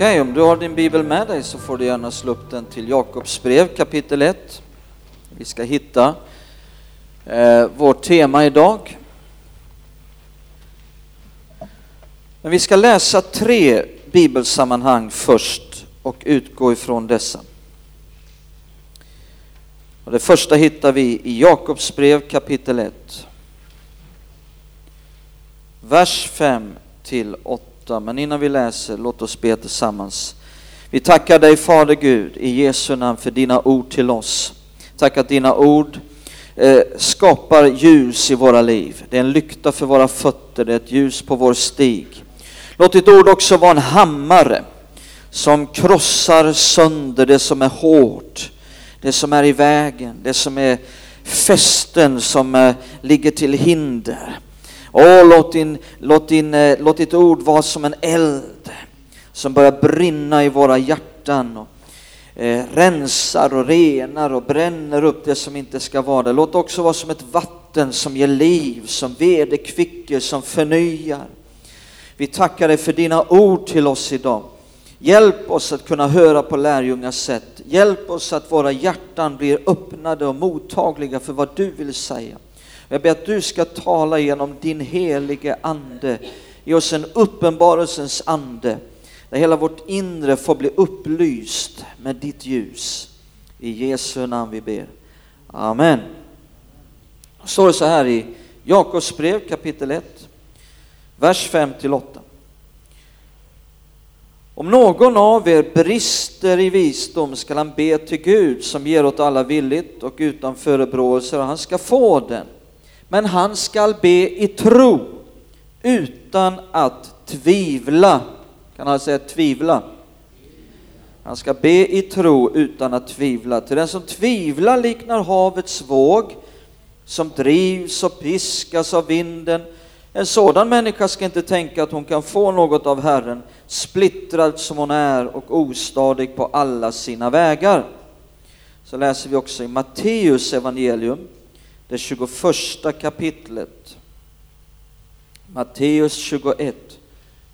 Okej, om du har din bibel med dig så får du gärna slå upp den till Jakobs brev kapitel 1. Vi ska hitta eh, vårt tema idag. Men vi ska läsa tre bibelsammanhang först och utgå ifrån dessa. Och det första hittar vi i Jakobs brev kapitel 1. Vers 5 till 8. Men innan vi läser, låt oss be tillsammans. Vi tackar dig Fader Gud i Jesu namn för dina ord till oss. Tack att dina ord eh, skapar ljus i våra liv. Det är en lykta för våra fötter, det är ett ljus på vår stig. Låt ditt ord också vara en hammare som krossar sönder det som är hårt, det som är i vägen, det som är fästen som eh, ligger till hinder. Åh, låt, din, låt, din, eh, låt ditt ord vara som en eld som börjar brinna i våra hjärtan och eh, rensar och renar och bränner upp det som inte ska vara där. Låt också vara som ett vatten som ger liv, som vederkvicker, som förnyar. Vi tackar dig för dina ord till oss idag. Hjälp oss att kunna höra på lärjungars sätt. Hjälp oss att våra hjärtan blir öppnade och mottagliga för vad du vill säga. Jag ber att du ska tala genom din helige Ande. Ge oss en uppenbarelsens ande, där hela vårt inre får bli upplyst med ditt ljus. I Jesu namn vi ber. Amen. Det står så här i Jakobs brev kapitel 1, vers 5 till 8. Om någon av er brister i visdom skall han be till Gud som ger åt alla villigt och utan förebråelser och han ska få den men han skall be i tro utan att tvivla. Kan han säga tvivla? Han ska be i tro utan att tvivla. Till den som tvivlar liknar havets våg som drivs och piskas av vinden. En sådan människa ska inte tänka att hon kan få något av Herren, splittrad som hon är och ostadig på alla sina vägar. Så läser vi också i Matteus evangelium det 21 kapitlet. Matteus 21.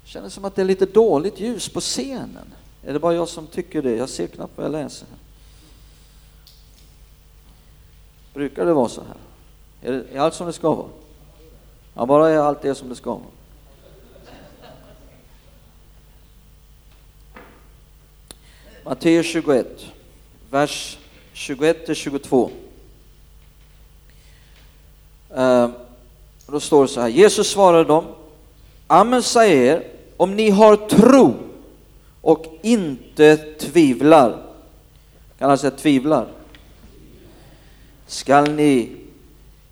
Känns som att det är lite dåligt ljus på scenen. Är det bara jag som tycker det? Jag ser knappt vad jag läser. Brukar det vara så här? Är, det, är allt som det ska vara? Ja, bara är allt det som det ska vara. Matteus 21, vers 21 till 22. Eh, då står det så här, Jesus svarade dem, Amen säger er, om ni har tro och inte tvivlar, kan han säga tvivlar, skall ni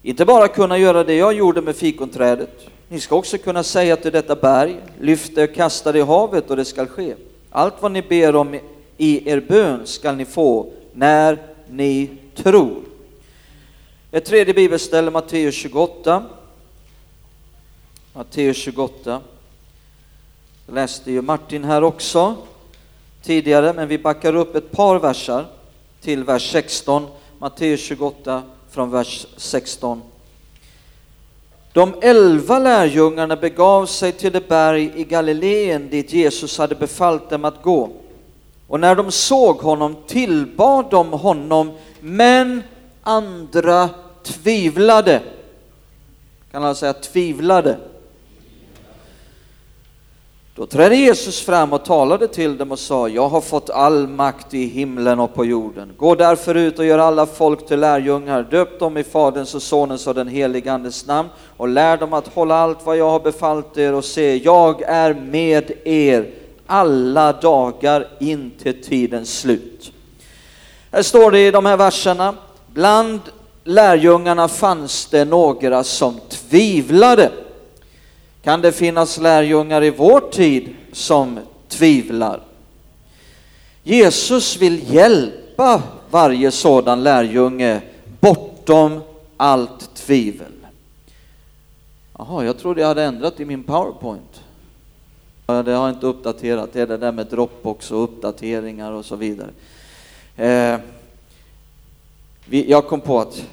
inte bara kunna göra det jag gjorde med fikonträdet, ni ska också kunna säga till detta berg, lyft det och kasta det i havet och det skall ske. Allt vad ni ber om i er bön skall ni få när ni tror. Ett tredje bibelställe, Matteus 28. Matteus 28. Jag läste ju Martin här också tidigare, men vi backar upp ett par versar till vers 16. Matteus 28 från vers 16. De elva lärjungarna begav sig till det berg i Galileen dit Jesus hade befallt dem att gå. Och när de såg honom tillbad de honom, men andra tvivlade. Kan alla säga tvivlade? Då trädde Jesus fram och talade till dem och sa, jag har fått all makt i himlen och på jorden. Gå därför ut och gör alla folk till lärjungar, döp dem i Faderns och Sonens och den helige Andes namn och lär dem att hålla allt vad jag har befallt er och se, jag är med er alla dagar in till tidens slut. Här står det i de här verserna, bland lärjungarna fanns det några som tvivlade. Kan det finnas lärjungar i vår tid som tvivlar? Jesus vill hjälpa varje sådan lärjunge bortom allt tvivel. Jaha, jag trodde jag hade ändrat i min powerpoint. Det har jag inte uppdaterat, det är det där med Dropbox och uppdateringar och så vidare. Eh, vi, jag kom på att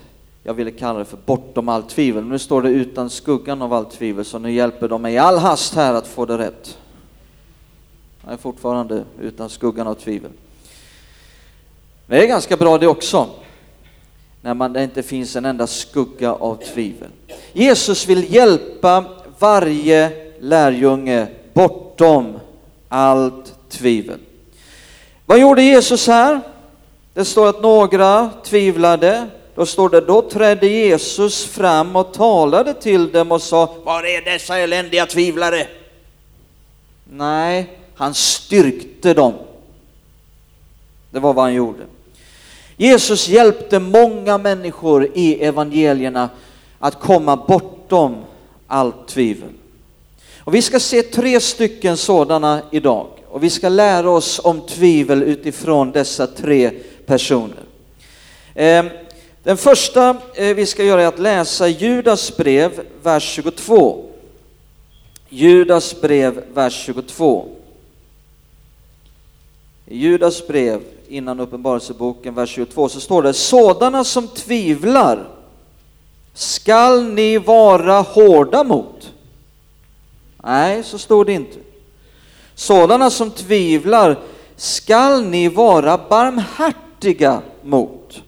jag ville kalla det för bortom allt tvivel. Nu står det utan skuggan av allt tvivel, så nu hjälper de mig i all hast här att få det rätt. Jag är fortfarande utan skuggan av tvivel. Det är ganska bra det också, när man, det inte finns en enda skugga av tvivel. Jesus vill hjälpa varje lärjunge bortom allt tvivel. Vad gjorde Jesus här? Det står att några tvivlade. Då står det, då trädde Jesus fram och talade till dem och sa, var är dessa eländiga tvivlare? Nej, han styrkte dem. Det var vad han gjorde. Jesus hjälpte många människor i evangelierna att komma bortom allt tvivel. Och vi ska se tre stycken sådana idag och vi ska lära oss om tvivel utifrån dessa tre personer. Ehm, den första eh, vi ska göra är att läsa Judas brev, vers 22. Judas brev, vers 22. I Judas brev, innan Uppenbarelseboken, vers 22, så står det sådana som tvivlar skall ni vara hårda mot. Nej, så står det inte. Sådana som tvivlar skall ni vara barmhärtiga mot.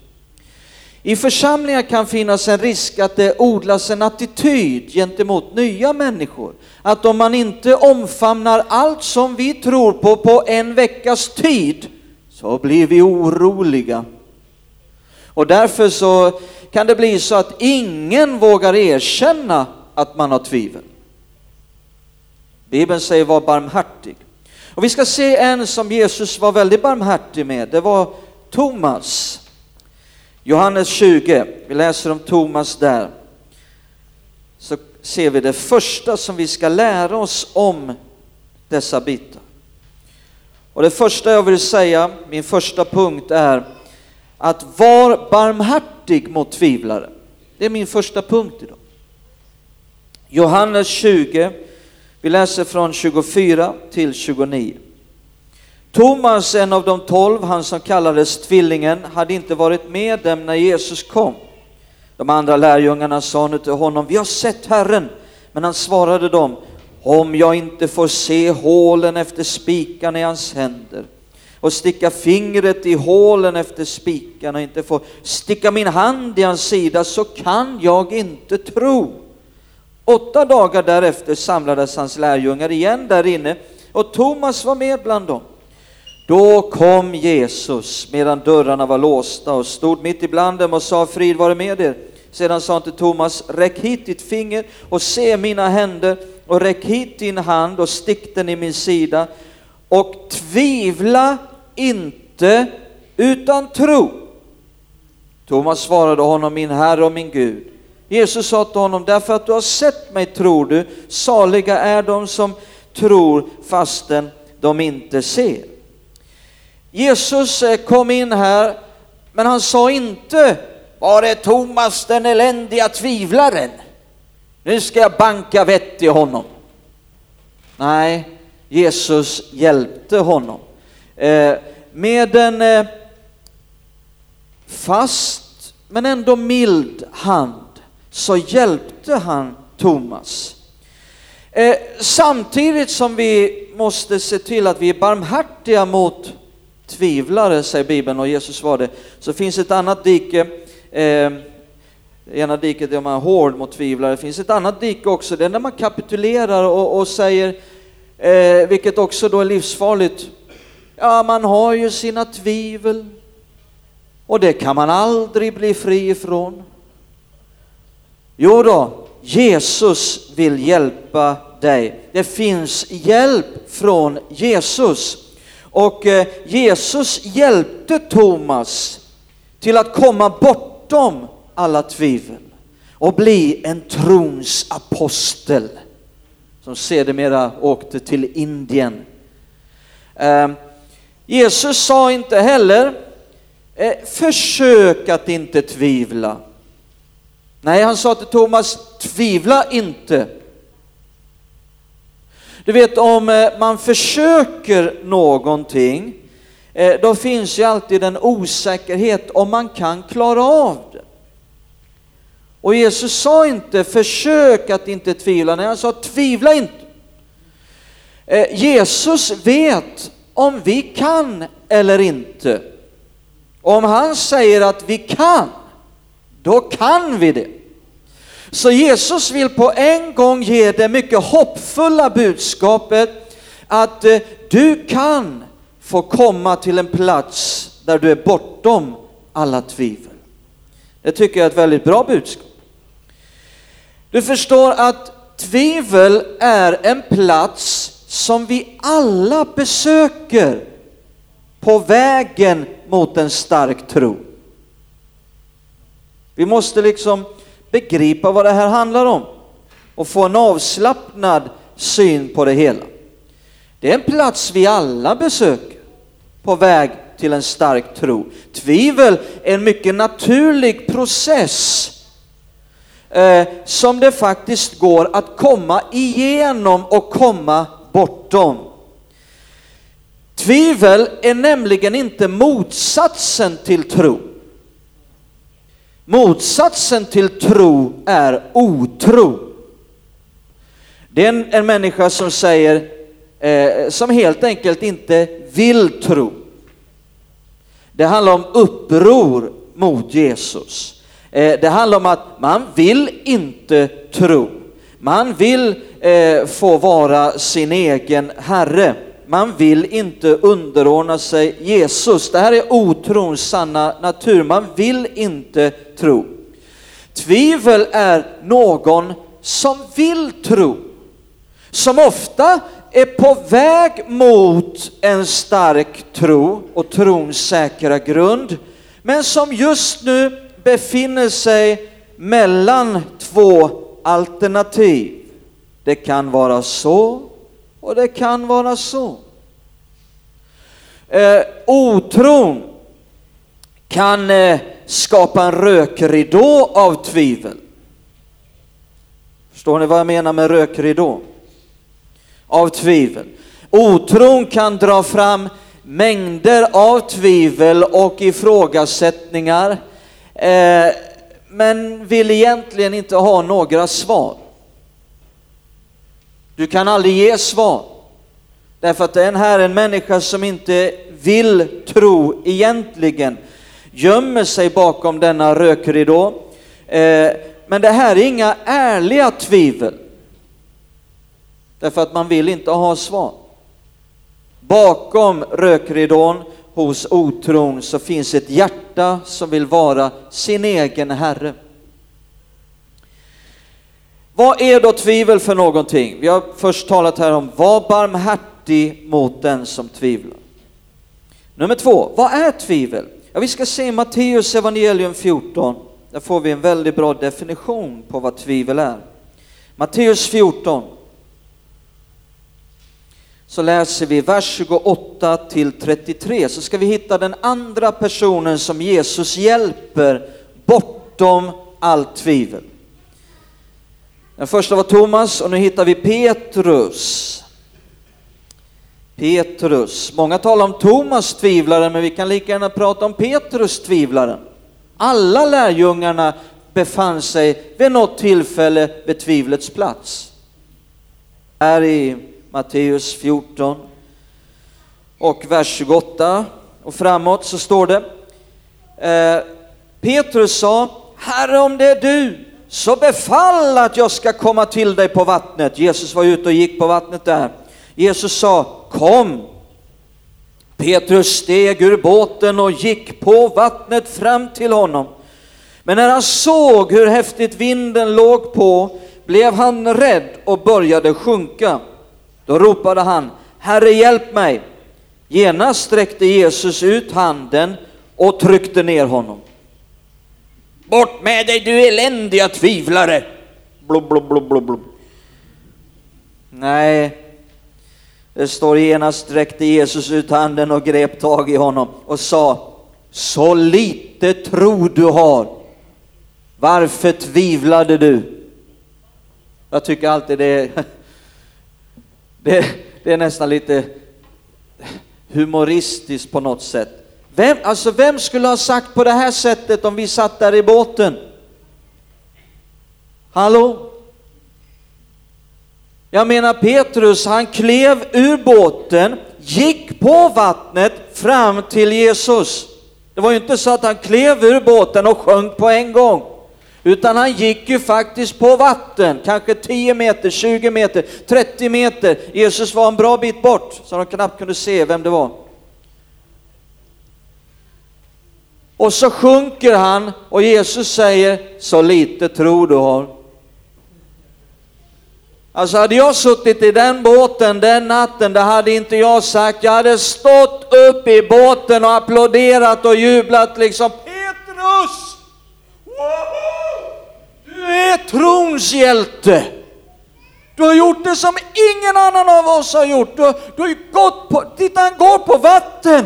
I församlingar kan finnas en risk att det odlas en attityd gentemot nya människor. Att om man inte omfamnar allt som vi tror på på en veckas tid så blir vi oroliga. Och därför så kan det bli så att ingen vågar erkänna att man har tvivel. Bibeln säger var barmhärtig. Och vi ska se en som Jesus var väldigt barmhärtig med, det var Thomas. Johannes 20, vi läser om Thomas där. Så ser vi det första som vi ska lära oss om dessa bitar. Och det första jag vill säga, min första punkt är att var barmhärtig mot tvivlare. Det är min första punkt idag. Johannes 20, vi läser från 24 till 29. Thomas, en av de tolv, han som kallades Tvillingen, hade inte varit med dem när Jesus kom. De andra lärjungarna sa nu till honom, vi har sett Herren. Men han svarade dem, om jag inte får se hålen efter spikarna i hans händer och sticka fingret i hålen efter spikarna och inte får sticka min hand i hans sida så kan jag inte tro. Åtta dagar därefter samlades hans lärjungar igen där inne och Thomas var med bland dem. Då kom Jesus medan dörrarna var låsta och stod mitt ibland dem och sa frid vare med er. Sedan sa han till Thomas, räck hit ditt finger och se mina händer och räck hit din hand och stick den i min sida och tvivla inte utan tro. Thomas svarade honom, min Herre och min Gud. Jesus sa till honom, därför att du har sett mig tror du, saliga är de som tror fastän de inte ser. Jesus eh, kom in här, men han sa inte, var är Thomas den eländiga tvivlaren? Nu ska jag banka vett i honom. Nej, Jesus hjälpte honom. Eh, med en eh, fast men ändå mild hand så hjälpte han Thomas. Eh, samtidigt som vi måste se till att vi är barmhärtiga mot tvivlare, säger Bibeln, och Jesus var det, så finns ett annat dike. Eh, ena diket är man hård mot tvivlare. Det finns ett annat dike också, det är när man kapitulerar och, och säger, eh, vilket också då är livsfarligt, ja man har ju sina tvivel och det kan man aldrig bli fri ifrån. Jo då, Jesus vill hjälpa dig. Det finns hjälp från Jesus. Och eh, Jesus hjälpte Thomas till att komma bortom alla tvivel och bli en trons apostel som sedermera åkte till Indien. Ehm, Jesus sa inte heller, eh, försök att inte tvivla. Nej, han sa till Thomas, tvivla inte. Du vet om eh, man försöker någonting, eh, då finns ju alltid en osäkerhet om man kan klara av det. Och Jesus sa inte försök att inte tvivla, nej han sa tvivla inte. Eh, Jesus vet om vi kan eller inte. Om han säger att vi kan, då kan vi det. Så Jesus vill på en gång ge det mycket hoppfulla budskapet att eh, du kan få komma till en plats där du är bortom alla tvivel. Det tycker jag är ett väldigt bra budskap. Du förstår att tvivel är en plats som vi alla besöker på vägen mot en stark tro. Vi måste liksom begripa vad det här handlar om och få en avslappnad syn på det hela. Det är en plats vi alla besöker på väg till en stark tro. Tvivel är en mycket naturlig process eh, som det faktiskt går att komma igenom och komma bortom. Tvivel är nämligen inte motsatsen till tro. Motsatsen till tro är otro. Det är en, en människa som säger, eh, som helt enkelt inte vill tro. Det handlar om uppror mot Jesus. Eh, det handlar om att man vill inte tro. Man vill eh, få vara sin egen herre. Man vill inte underordna sig Jesus. Det här är otrons sanna natur. Man vill inte tro. Tvivel är någon som vill tro, som ofta är på väg mot en stark tro och trons säkra grund, men som just nu befinner sig mellan två alternativ. Det kan vara så och det kan vara så. Eh, otron kan eh, skapa en rökridå av tvivel. Förstår ni vad jag menar med rökridå? Av tvivel. Otron kan dra fram mängder av tvivel och ifrågasättningar eh, men vill egentligen inte ha några svar. Du kan aldrig ge svar. Därför att den här är en människa som inte vill tro egentligen, gömmer sig bakom denna rökridå. Eh, men det här är inga ärliga tvivel. Därför att man vill inte ha svar. Bakom rökridån hos otron så finns ett hjärta som vill vara sin egen herre. Vad är då tvivel för någonting? Vi har först talat här om var barmhärtig mot den som tvivlar. Nummer två, vad är tvivel? Ja, vi ska se Matteus evangelium 14. Där får vi en väldigt bra definition på vad tvivel är. Matteus 14 så läser vi vers 28 till 33 så ska vi hitta den andra personen som Jesus hjälper bortom allt tvivel. Den första var Thomas och nu hittar vi Petrus. Petrus. Många talar om Thomas tvivlaren men vi kan lika gärna prata om Petrus tvivlaren. Alla lärjungarna befann sig vid något tillfälle vid tvivlets plats. Här i Matteus 14 och vers 28 och framåt så står det eh, Petrus sa, Herre om det är du, så befall att jag ska komma till dig på vattnet. Jesus var ute och gick på vattnet där. Jesus sa, kom. Petrus steg ur båten och gick på vattnet fram till honom. Men när han såg hur häftigt vinden låg på blev han rädd och började sjunka. Då ropade han, Herre hjälp mig! Genast sträckte Jesus ut handen och tryckte ner honom. Bort med dig du eländiga tvivlare! Blub, blub, blub, blub, blub. Nej, Det står genast sträckte Jesus ut handen och grep tag i honom och sa Så lite tro du har. Varför tvivlade du? Jag tycker alltid det är, det, det är nästan lite humoristiskt på något sätt. Vem, alltså vem skulle ha sagt på det här sättet om vi satt där i båten? Hallå? Jag menar Petrus, han klev ur båten, gick på vattnet fram till Jesus. Det var ju inte så att han klev ur båten och sjönk på en gång, utan han gick ju faktiskt på vatten, kanske 10 meter, 20 meter, 30 meter. Jesus var en bra bit bort, så de knappt kunde se vem det var. Och så sjunker han och Jesus säger, så lite tro du har. Alltså hade jag suttit i den båten den natten, det hade inte jag sagt. Jag hade stått upp i båten och applåderat och jublat liksom. Petrus! Du är trons hjälte! Du har gjort det som ingen annan av oss har gjort. Du, du har ju gått på, titta han går på vatten!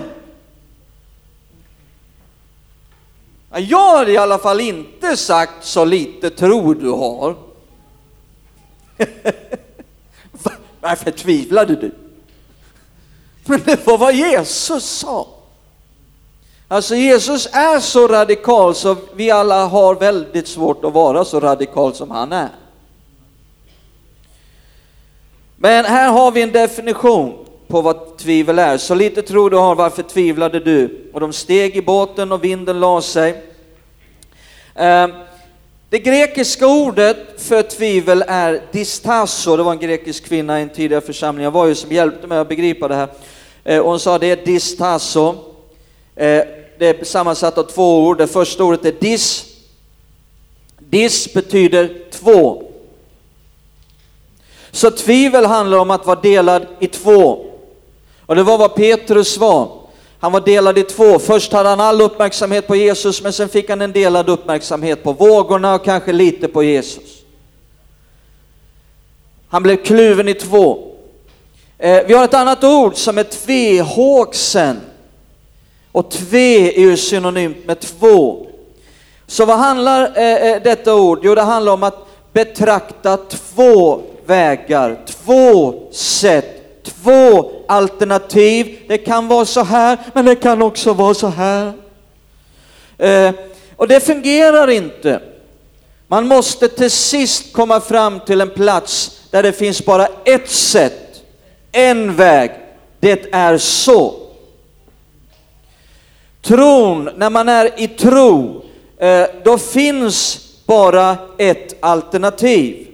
Jag har i alla fall inte sagt så lite tro du har. Varför tvivlade du? Men det var vad Jesus sa. Alltså Jesus är så radikal så vi alla har väldigt svårt att vara så radikal som han är. Men här har vi en definition på vad tvivel är. Så lite tro du har, varför tvivlade du? Och de steg i båten och vinden la sig. Ehm, det grekiska ordet för tvivel är distasso, det var en grekisk kvinna i en tidigare församling, jag var ju som hjälpte mig att begripa det här. Eh, hon sa det är distasso, eh, det är sammansatt av två ord, det första ordet är dis. Dis betyder två. Så tvivel handlar om att vara delad i två. Och det var vad Petrus var. Han var delad i två. Först hade han all uppmärksamhet på Jesus, men sen fick han en delad uppmärksamhet på vågorna och kanske lite på Jesus. Han blev kluven i två. Eh, vi har ett annat ord som är tvehågsen. Och tve är ju synonymt med två. Så vad handlar eh, eh, detta ord? Jo, det handlar om att betrakta två vägar, två sätt två alternativ. Det kan vara så här, men det kan också vara så här. Eh, och det fungerar inte. Man måste till sist komma fram till en plats där det finns bara ett sätt, en väg. Det är så. Tron, när man är i tro, eh, då finns bara ett alternativ.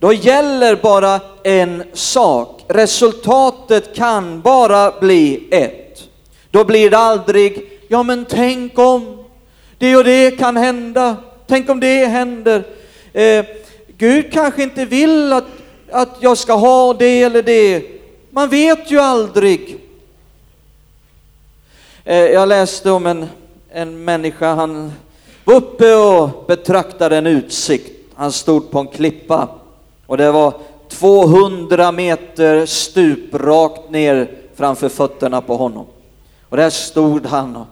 Då gäller bara en sak resultatet kan bara bli ett. Då blir det aldrig, ja men tänk om, det och det kan hända, tänk om det händer. Eh, Gud kanske inte vill att, att jag ska ha det eller det. Man vet ju aldrig. Eh, jag läste om en, en människa, han var uppe och betraktade en utsikt. Han stod på en klippa och det var 200 meter stup rakt ner framför fötterna på honom. Och där stod han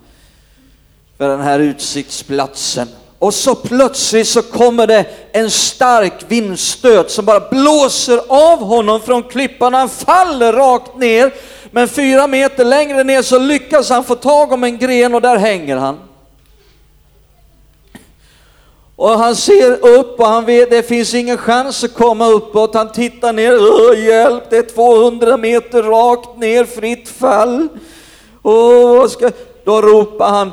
för den här utsiktsplatsen. Och så plötsligt så kommer det en stark vindstöt som bara blåser av honom från klippan. Han faller rakt ner, men fyra meter längre ner så lyckas han få tag om en gren och där hänger han. Och han ser upp och han vet det finns ingen chans att komma uppåt. Han tittar ner, hjälp, det är 200 meter rakt ner, fritt fall. Och ska, då ropar han,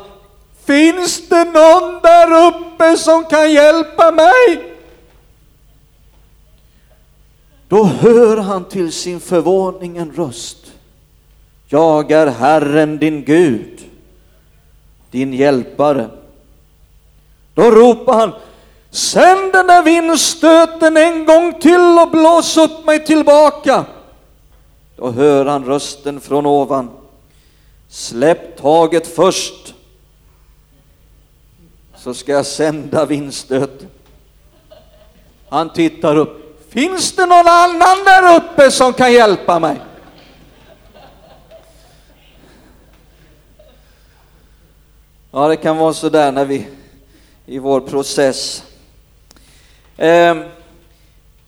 finns det någon där uppe som kan hjälpa mig? Då hör han till sin förvåning en röst. Jag är Herren din Gud, din hjälpare. Då ropar han, sänd den där vindstöten en gång till och blås upp mig tillbaka. Då hör han rösten från ovan, släpp taget först så ska jag sända vindstöten. Han tittar upp, finns det någon annan där uppe som kan hjälpa mig? Ja, det kan vara sådär när vi i vår process. Eh,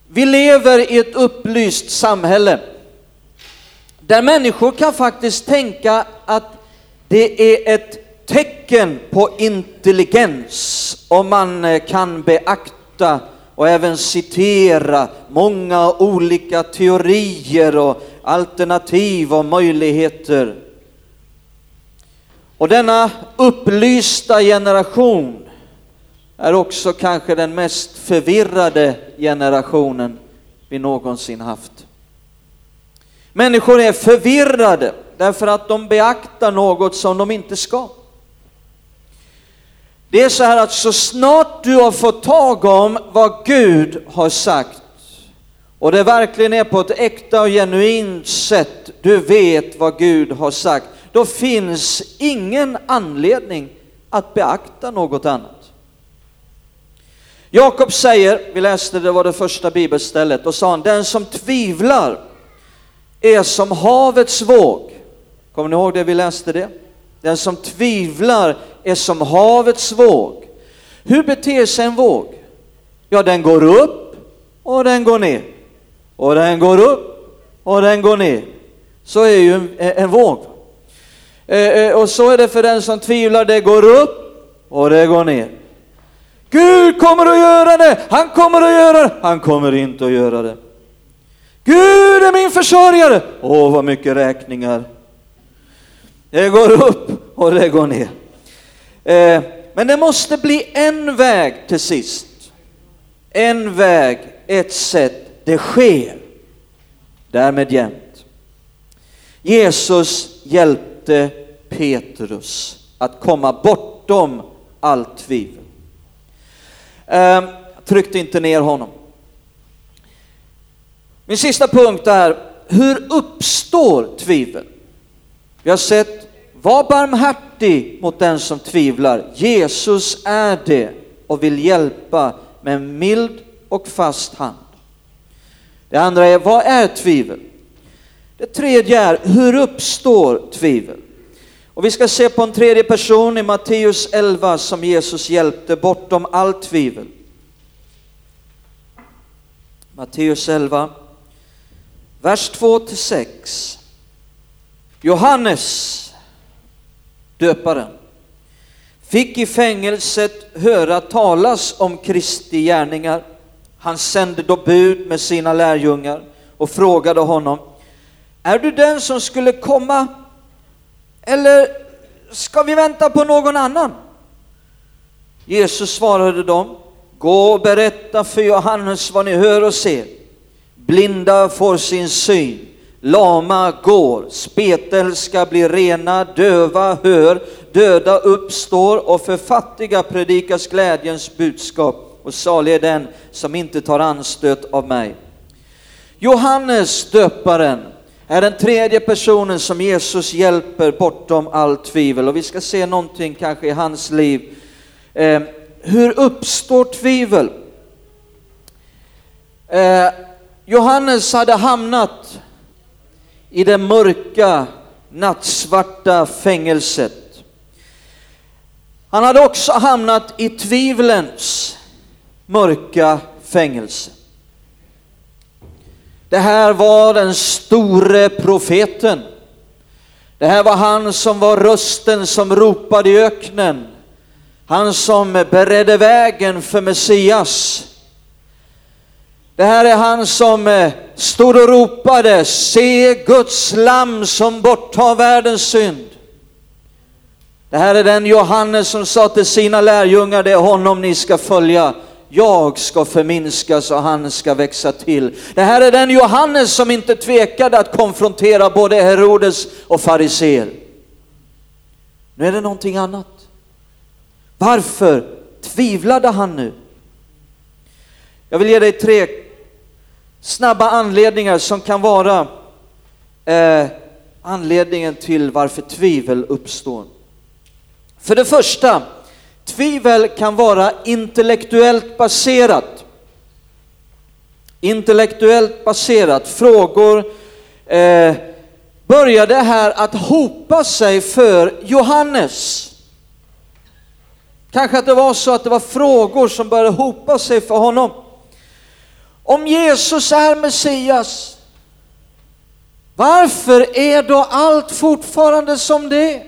vi lever i ett upplyst samhälle där människor kan faktiskt tänka att det är ett tecken på intelligens om man eh, kan beakta och även citera många olika teorier och alternativ och möjligheter. Och denna upplysta generation är också kanske den mest förvirrade generationen vi någonsin haft. Människor är förvirrade därför att de beaktar något som de inte ska. Det är så här att så snart du har fått tag om vad Gud har sagt och det verkligen är på ett äkta och genuint sätt du vet vad Gud har sagt, då finns ingen anledning att beakta något annat. Jakob säger, vi läste det var det första bibelstället, och sa han, den som tvivlar är som havets våg. Kommer ni ihåg det vi läste det? Den som tvivlar är som havets våg. Hur beter sig en våg? Ja, den går upp och den går ner. Och den går upp och den går ner. Så är ju en, en våg. Eh, eh, och så är det för den som tvivlar, det går upp och det går ner. Gud kommer att göra det, han kommer att göra det, han kommer inte att göra det. Gud är min försörjare. Åh, vad mycket räkningar. Det går upp och det går ner. Eh, men det måste bli en väg till sist. En väg, ett sätt. Det sker. Därmed jämt. Jesus hjälpte Petrus att komma bortom allt tvivel. Eh, tryckte inte ner honom. Min sista punkt är, hur uppstår tvivel? Vi har sett, var barmhärtig mot den som tvivlar. Jesus är det och vill hjälpa med en mild och fast hand. Det andra är, vad är tvivel? Det tredje är, hur uppstår tvivel? Och vi ska se på en tredje person i Matteus 11 som Jesus hjälpte bortom allt tvivel. Matteus 11, vers 2-6. Johannes, döparen, fick i fängelset höra talas om Kristi gärningar. Han sände då bud med sina lärjungar och frågade honom, är du den som skulle komma eller ska vi vänta på någon annan? Jesus svarade dem, gå och berätta för Johannes vad ni hör och ser. Blinda får sin syn, lama går, spetälska blir rena, döva hör, döda uppstår och för fattiga predikas glädjens budskap och salig är den som inte tar anstöt av mig. Johannes döparen är den tredje personen som Jesus hjälper bortom allt tvivel och vi ska se någonting kanske i hans liv. Eh, hur uppstår tvivel? Eh, Johannes hade hamnat i det mörka, nattsvarta fängelset. Han hade också hamnat i tvivlens mörka fängelse. Det här var den store profeten. Det här var han som var rösten som ropade i öknen. Han som beredde vägen för Messias. Det här är han som eh, stod och ropade, se Guds lamm som borttar världens synd. Det här är den Johannes som sa till sina lärjungar, det är honom ni ska följa. Jag ska förminskas och han ska växa till. Det här är den Johannes som inte tvekade att konfrontera både Herodes och fariseer. Nu är det någonting annat. Varför tvivlade han nu? Jag vill ge dig tre snabba anledningar som kan vara eh, anledningen till varför tvivel uppstår. För det första, tvivel kan vara intellektuellt baserat. Intellektuellt baserat. Frågor eh, började här att hopa sig för Johannes. Kanske att det var så att det var frågor som började hopa sig för honom. Om Jesus är Messias, varför är då allt fortfarande som det är?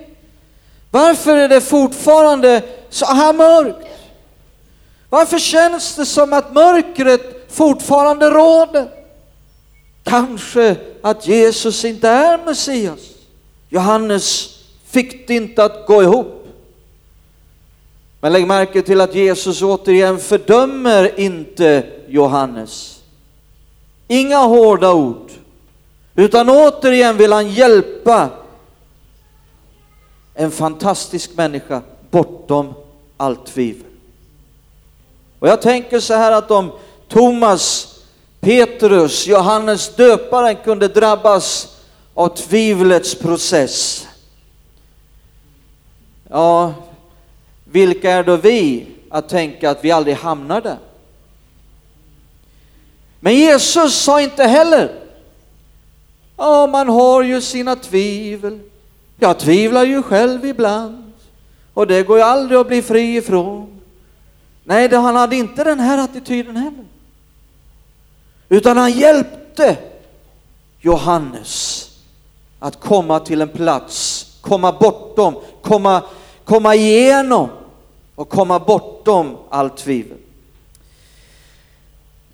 Varför är det fortfarande så här mörkt? Varför känns det som att mörkret fortfarande råder? Kanske att Jesus inte är Messias. Johannes fick det inte att gå ihop. Men lägg märke till att Jesus återigen fördömer inte Johannes. Inga hårda ord, utan återigen vill han hjälpa en fantastisk människa bortom allt tvivel. Och jag tänker så här att om Thomas, Petrus, Johannes döparen kunde drabbas av tvivlets process. Ja, vilka är då vi att tänka att vi aldrig hamnar där? Men Jesus sa inte heller, ja man har ju sina tvivel, jag tvivlar ju själv ibland och det går ju aldrig att bli fri ifrån. Nej, han hade inte den här attityden heller. Utan han hjälpte Johannes att komma till en plats, komma bortom, komma, komma igenom och komma bortom allt tvivel.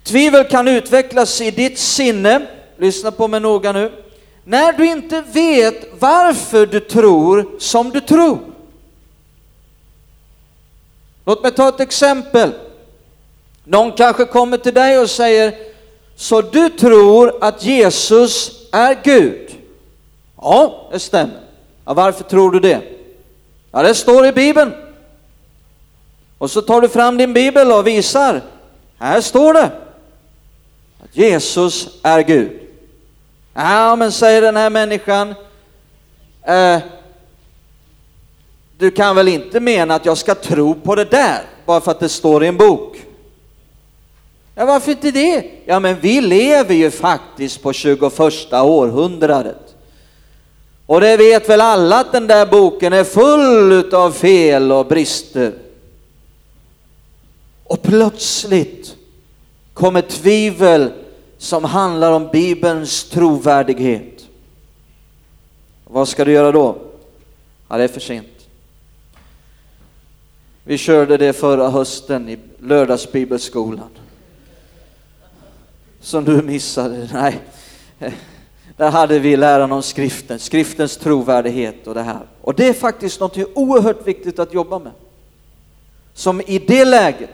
Tvivel kan utvecklas i ditt sinne, lyssna på mig noga nu, när du inte vet varför du tror som du tror. Låt mig ta ett exempel. Någon kanske kommer till dig och säger, så du tror att Jesus är Gud? Ja, det stämmer. Ja, varför tror du det? Ja, det står i Bibeln. Och så tar du fram din bibel och visar, här står det att Jesus är Gud. Ja, men säger den här människan, eh, du kan väl inte mena att jag ska tro på det där bara för att det står i en bok? Ja, varför inte det? Ja, men vi lever ju faktiskt på 21 århundradet. Och det vet väl alla att den där boken är full av fel och brister. Och plötsligt kommer tvivel som handlar om Bibelns trovärdighet. Vad ska du göra då? Ja, det är för sent. Vi körde det förra hösten i lördagsbibelskolan. Som du missade. Nej, där hade vi läran om skriften, skriftens trovärdighet och det här. Och det är faktiskt något oerhört viktigt att jobba med. Som i det läget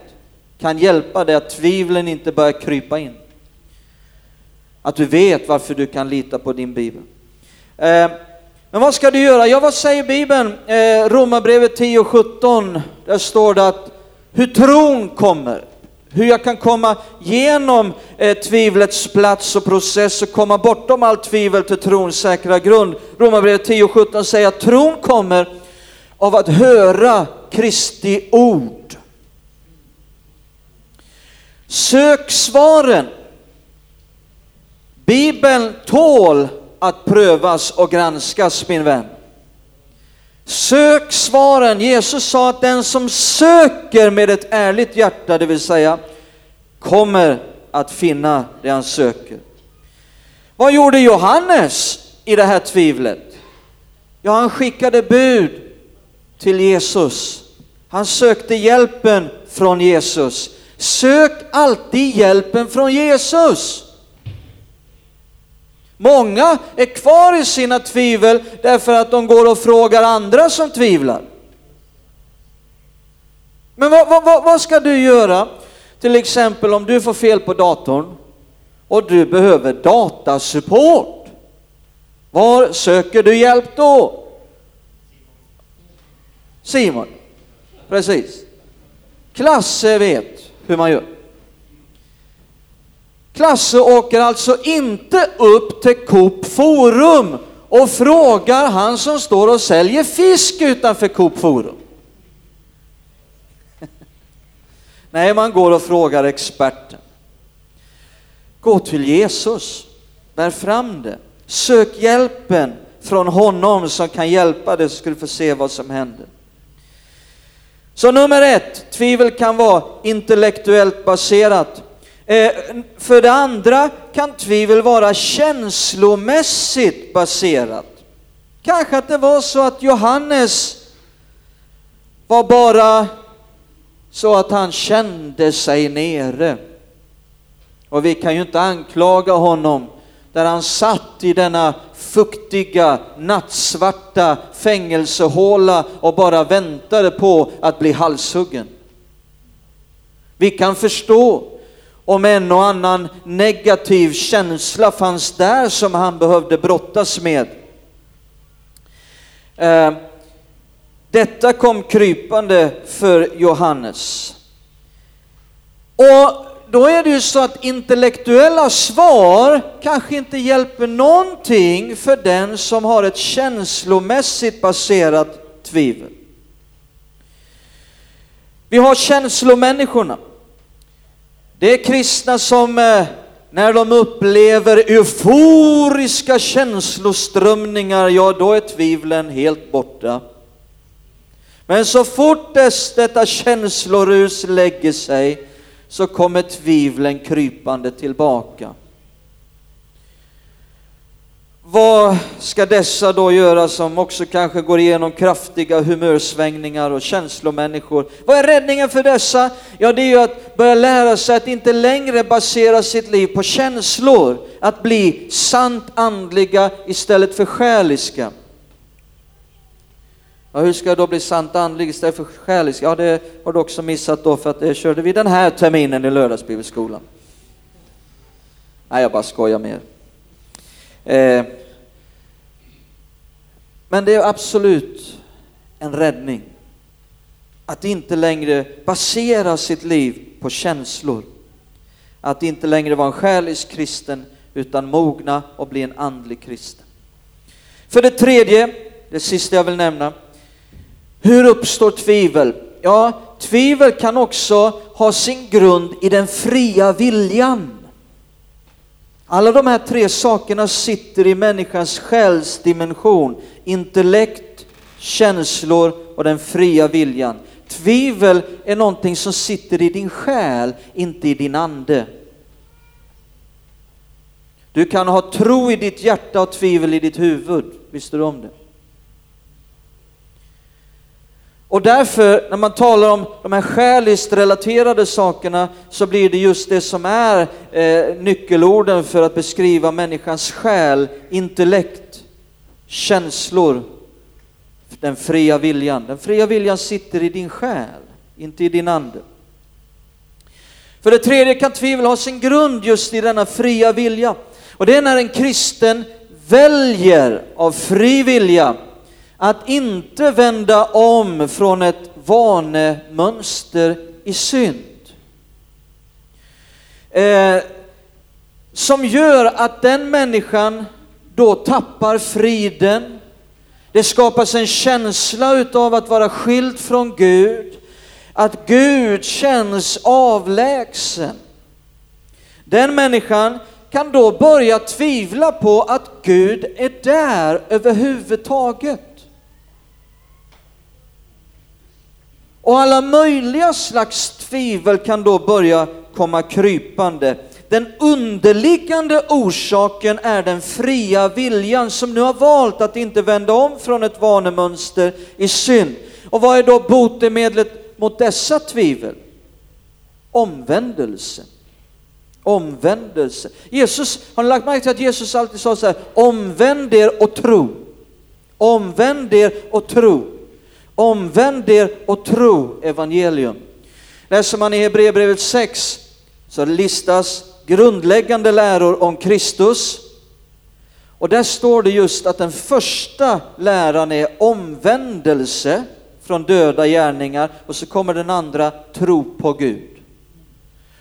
kan hjälpa dig att tvivlen inte börjar krypa in. Att du vet varför du kan lita på din bibel. Eh, men vad ska du göra? Ja, vad säger Bibeln? Eh, Romarbrevet 10 och 17, där står det att hur tron kommer, hur jag kan komma genom eh, tvivlets plats och process och komma bortom allt tvivel till trons säkra grund. Romarbrevet 10 och 17 säger att tron kommer av att höra Kristi ord. Sök svaren. Bibeln tål att prövas och granskas, min vän. Sök svaren. Jesus sa att den som söker med ett ärligt hjärta, det vill säga kommer att finna det han söker. Vad gjorde Johannes i det här tvivlet? Ja, han skickade bud till Jesus. Han sökte hjälpen från Jesus. Sök alltid hjälpen från Jesus. Många är kvar i sina tvivel därför att de går och frågar andra som tvivlar. Men vad, vad, vad, ska du göra? Till exempel om du får fel på datorn och du behöver datasupport. Var söker du hjälp då? Simon. Precis. Klasse vet hur man gör. Klasse åker alltså inte upp till Coop Forum och frågar han som står och säljer fisk utanför Coop Forum. Nej, man går och frågar experten. Gå till Jesus, bär fram det, sök hjälpen från honom som kan hjälpa dig så ska du få se vad som händer. Så nummer ett, tvivel kan vara intellektuellt baserat. Eh, för det andra kan tvivel vara känslomässigt baserat. Kanske att det var så att Johannes var bara så att han kände sig nere. Och vi kan ju inte anklaga honom där han satt i denna fuktiga, nattsvarta fängelsehåla och bara väntade på att bli halshuggen. Vi kan förstå om en och annan negativ känsla fanns där som han behövde brottas med. Eh, detta kom krypande för Johannes. Och då är det ju så att intellektuella svar kanske inte hjälper någonting för den som har ett känslomässigt baserat tvivel. Vi har känslomänniskorna. Det är kristna som eh, när de upplever euforiska känsloströmningar, ja då är tvivlen helt borta. Men så fort dess, detta känslorus lägger sig så kommer tvivlen krypande tillbaka. Vad ska dessa då göra som också kanske går igenom kraftiga humörsvängningar och känslomänniskor? Vad är räddningen för dessa? Ja, det är ju att börja lära sig att inte längre basera sitt liv på känslor, att bli sant andliga istället för själiska. Ja, hur ska jag då bli sant andlig istället för själisk? Ja, det har du också missat då för att det körde vi den här terminen i lördagsbibelskolan. Nej, jag bara skojar med er. Eh, men det är absolut en räddning att inte längre basera sitt liv på känslor. Att inte längre vara en själisk kristen utan mogna och bli en andlig kristen. För det tredje, det sista jag vill nämna, hur uppstår tvivel? Ja, tvivel kan också ha sin grund i den fria viljan. Alla de här tre sakerna sitter i människans själsdimension, intellekt, känslor och den fria viljan. Tvivel är någonting som sitter i din själ, inte i din ande. Du kan ha tro i ditt hjärta och tvivel i ditt huvud, visste du om det? Och därför, när man talar om de här själiskt relaterade sakerna, så blir det just det som är eh, nyckelorden för att beskriva människans själ, intellekt, känslor, den fria viljan. Den fria viljan sitter i din själ, inte i din ande. För det tredje kan tvivel ha sin grund just i denna fria vilja. Och det är när en kristen väljer av fri vilja att inte vända om från ett vanemönster i synd. Eh, som gör att den människan då tappar friden. Det skapas en känsla utav att vara skild från Gud, att Gud känns avlägsen. Den människan kan då börja tvivla på att Gud är där överhuvudtaget. Och alla möjliga slags tvivel kan då börja komma krypande. Den underliggande orsaken är den fria viljan som nu har valt att inte vända om från ett vanemönster i synd. Och vad är då botemedlet mot dessa tvivel? Omvändelse. Omvändelse. Jesus, har ni lagt märke till att Jesus alltid sa så här, omvänd er och tro. Omvänd er och tro. Omvänd er och tro evangelium. Läser man i Hebreerbrevet 6 så listas grundläggande läror om Kristus. Och där står det just att den första läran är omvändelse från döda gärningar och så kommer den andra tro på Gud.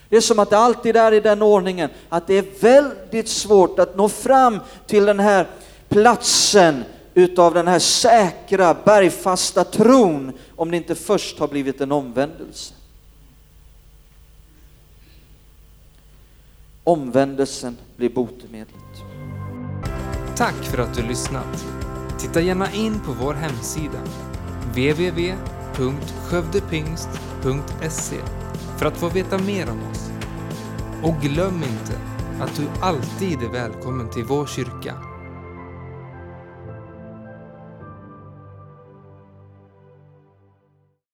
Det är som att det alltid är i den ordningen, att det är väldigt svårt att nå fram till den här platsen utav den här säkra, bergfasta tron om det inte först har blivit en omvändelse. Omvändelsen blir botemedlet. Tack för att du lyssnat. Titta gärna in på vår hemsida, www.skövdepingst.se för att få veta mer om oss. Och glöm inte att du alltid är välkommen till vår kyrka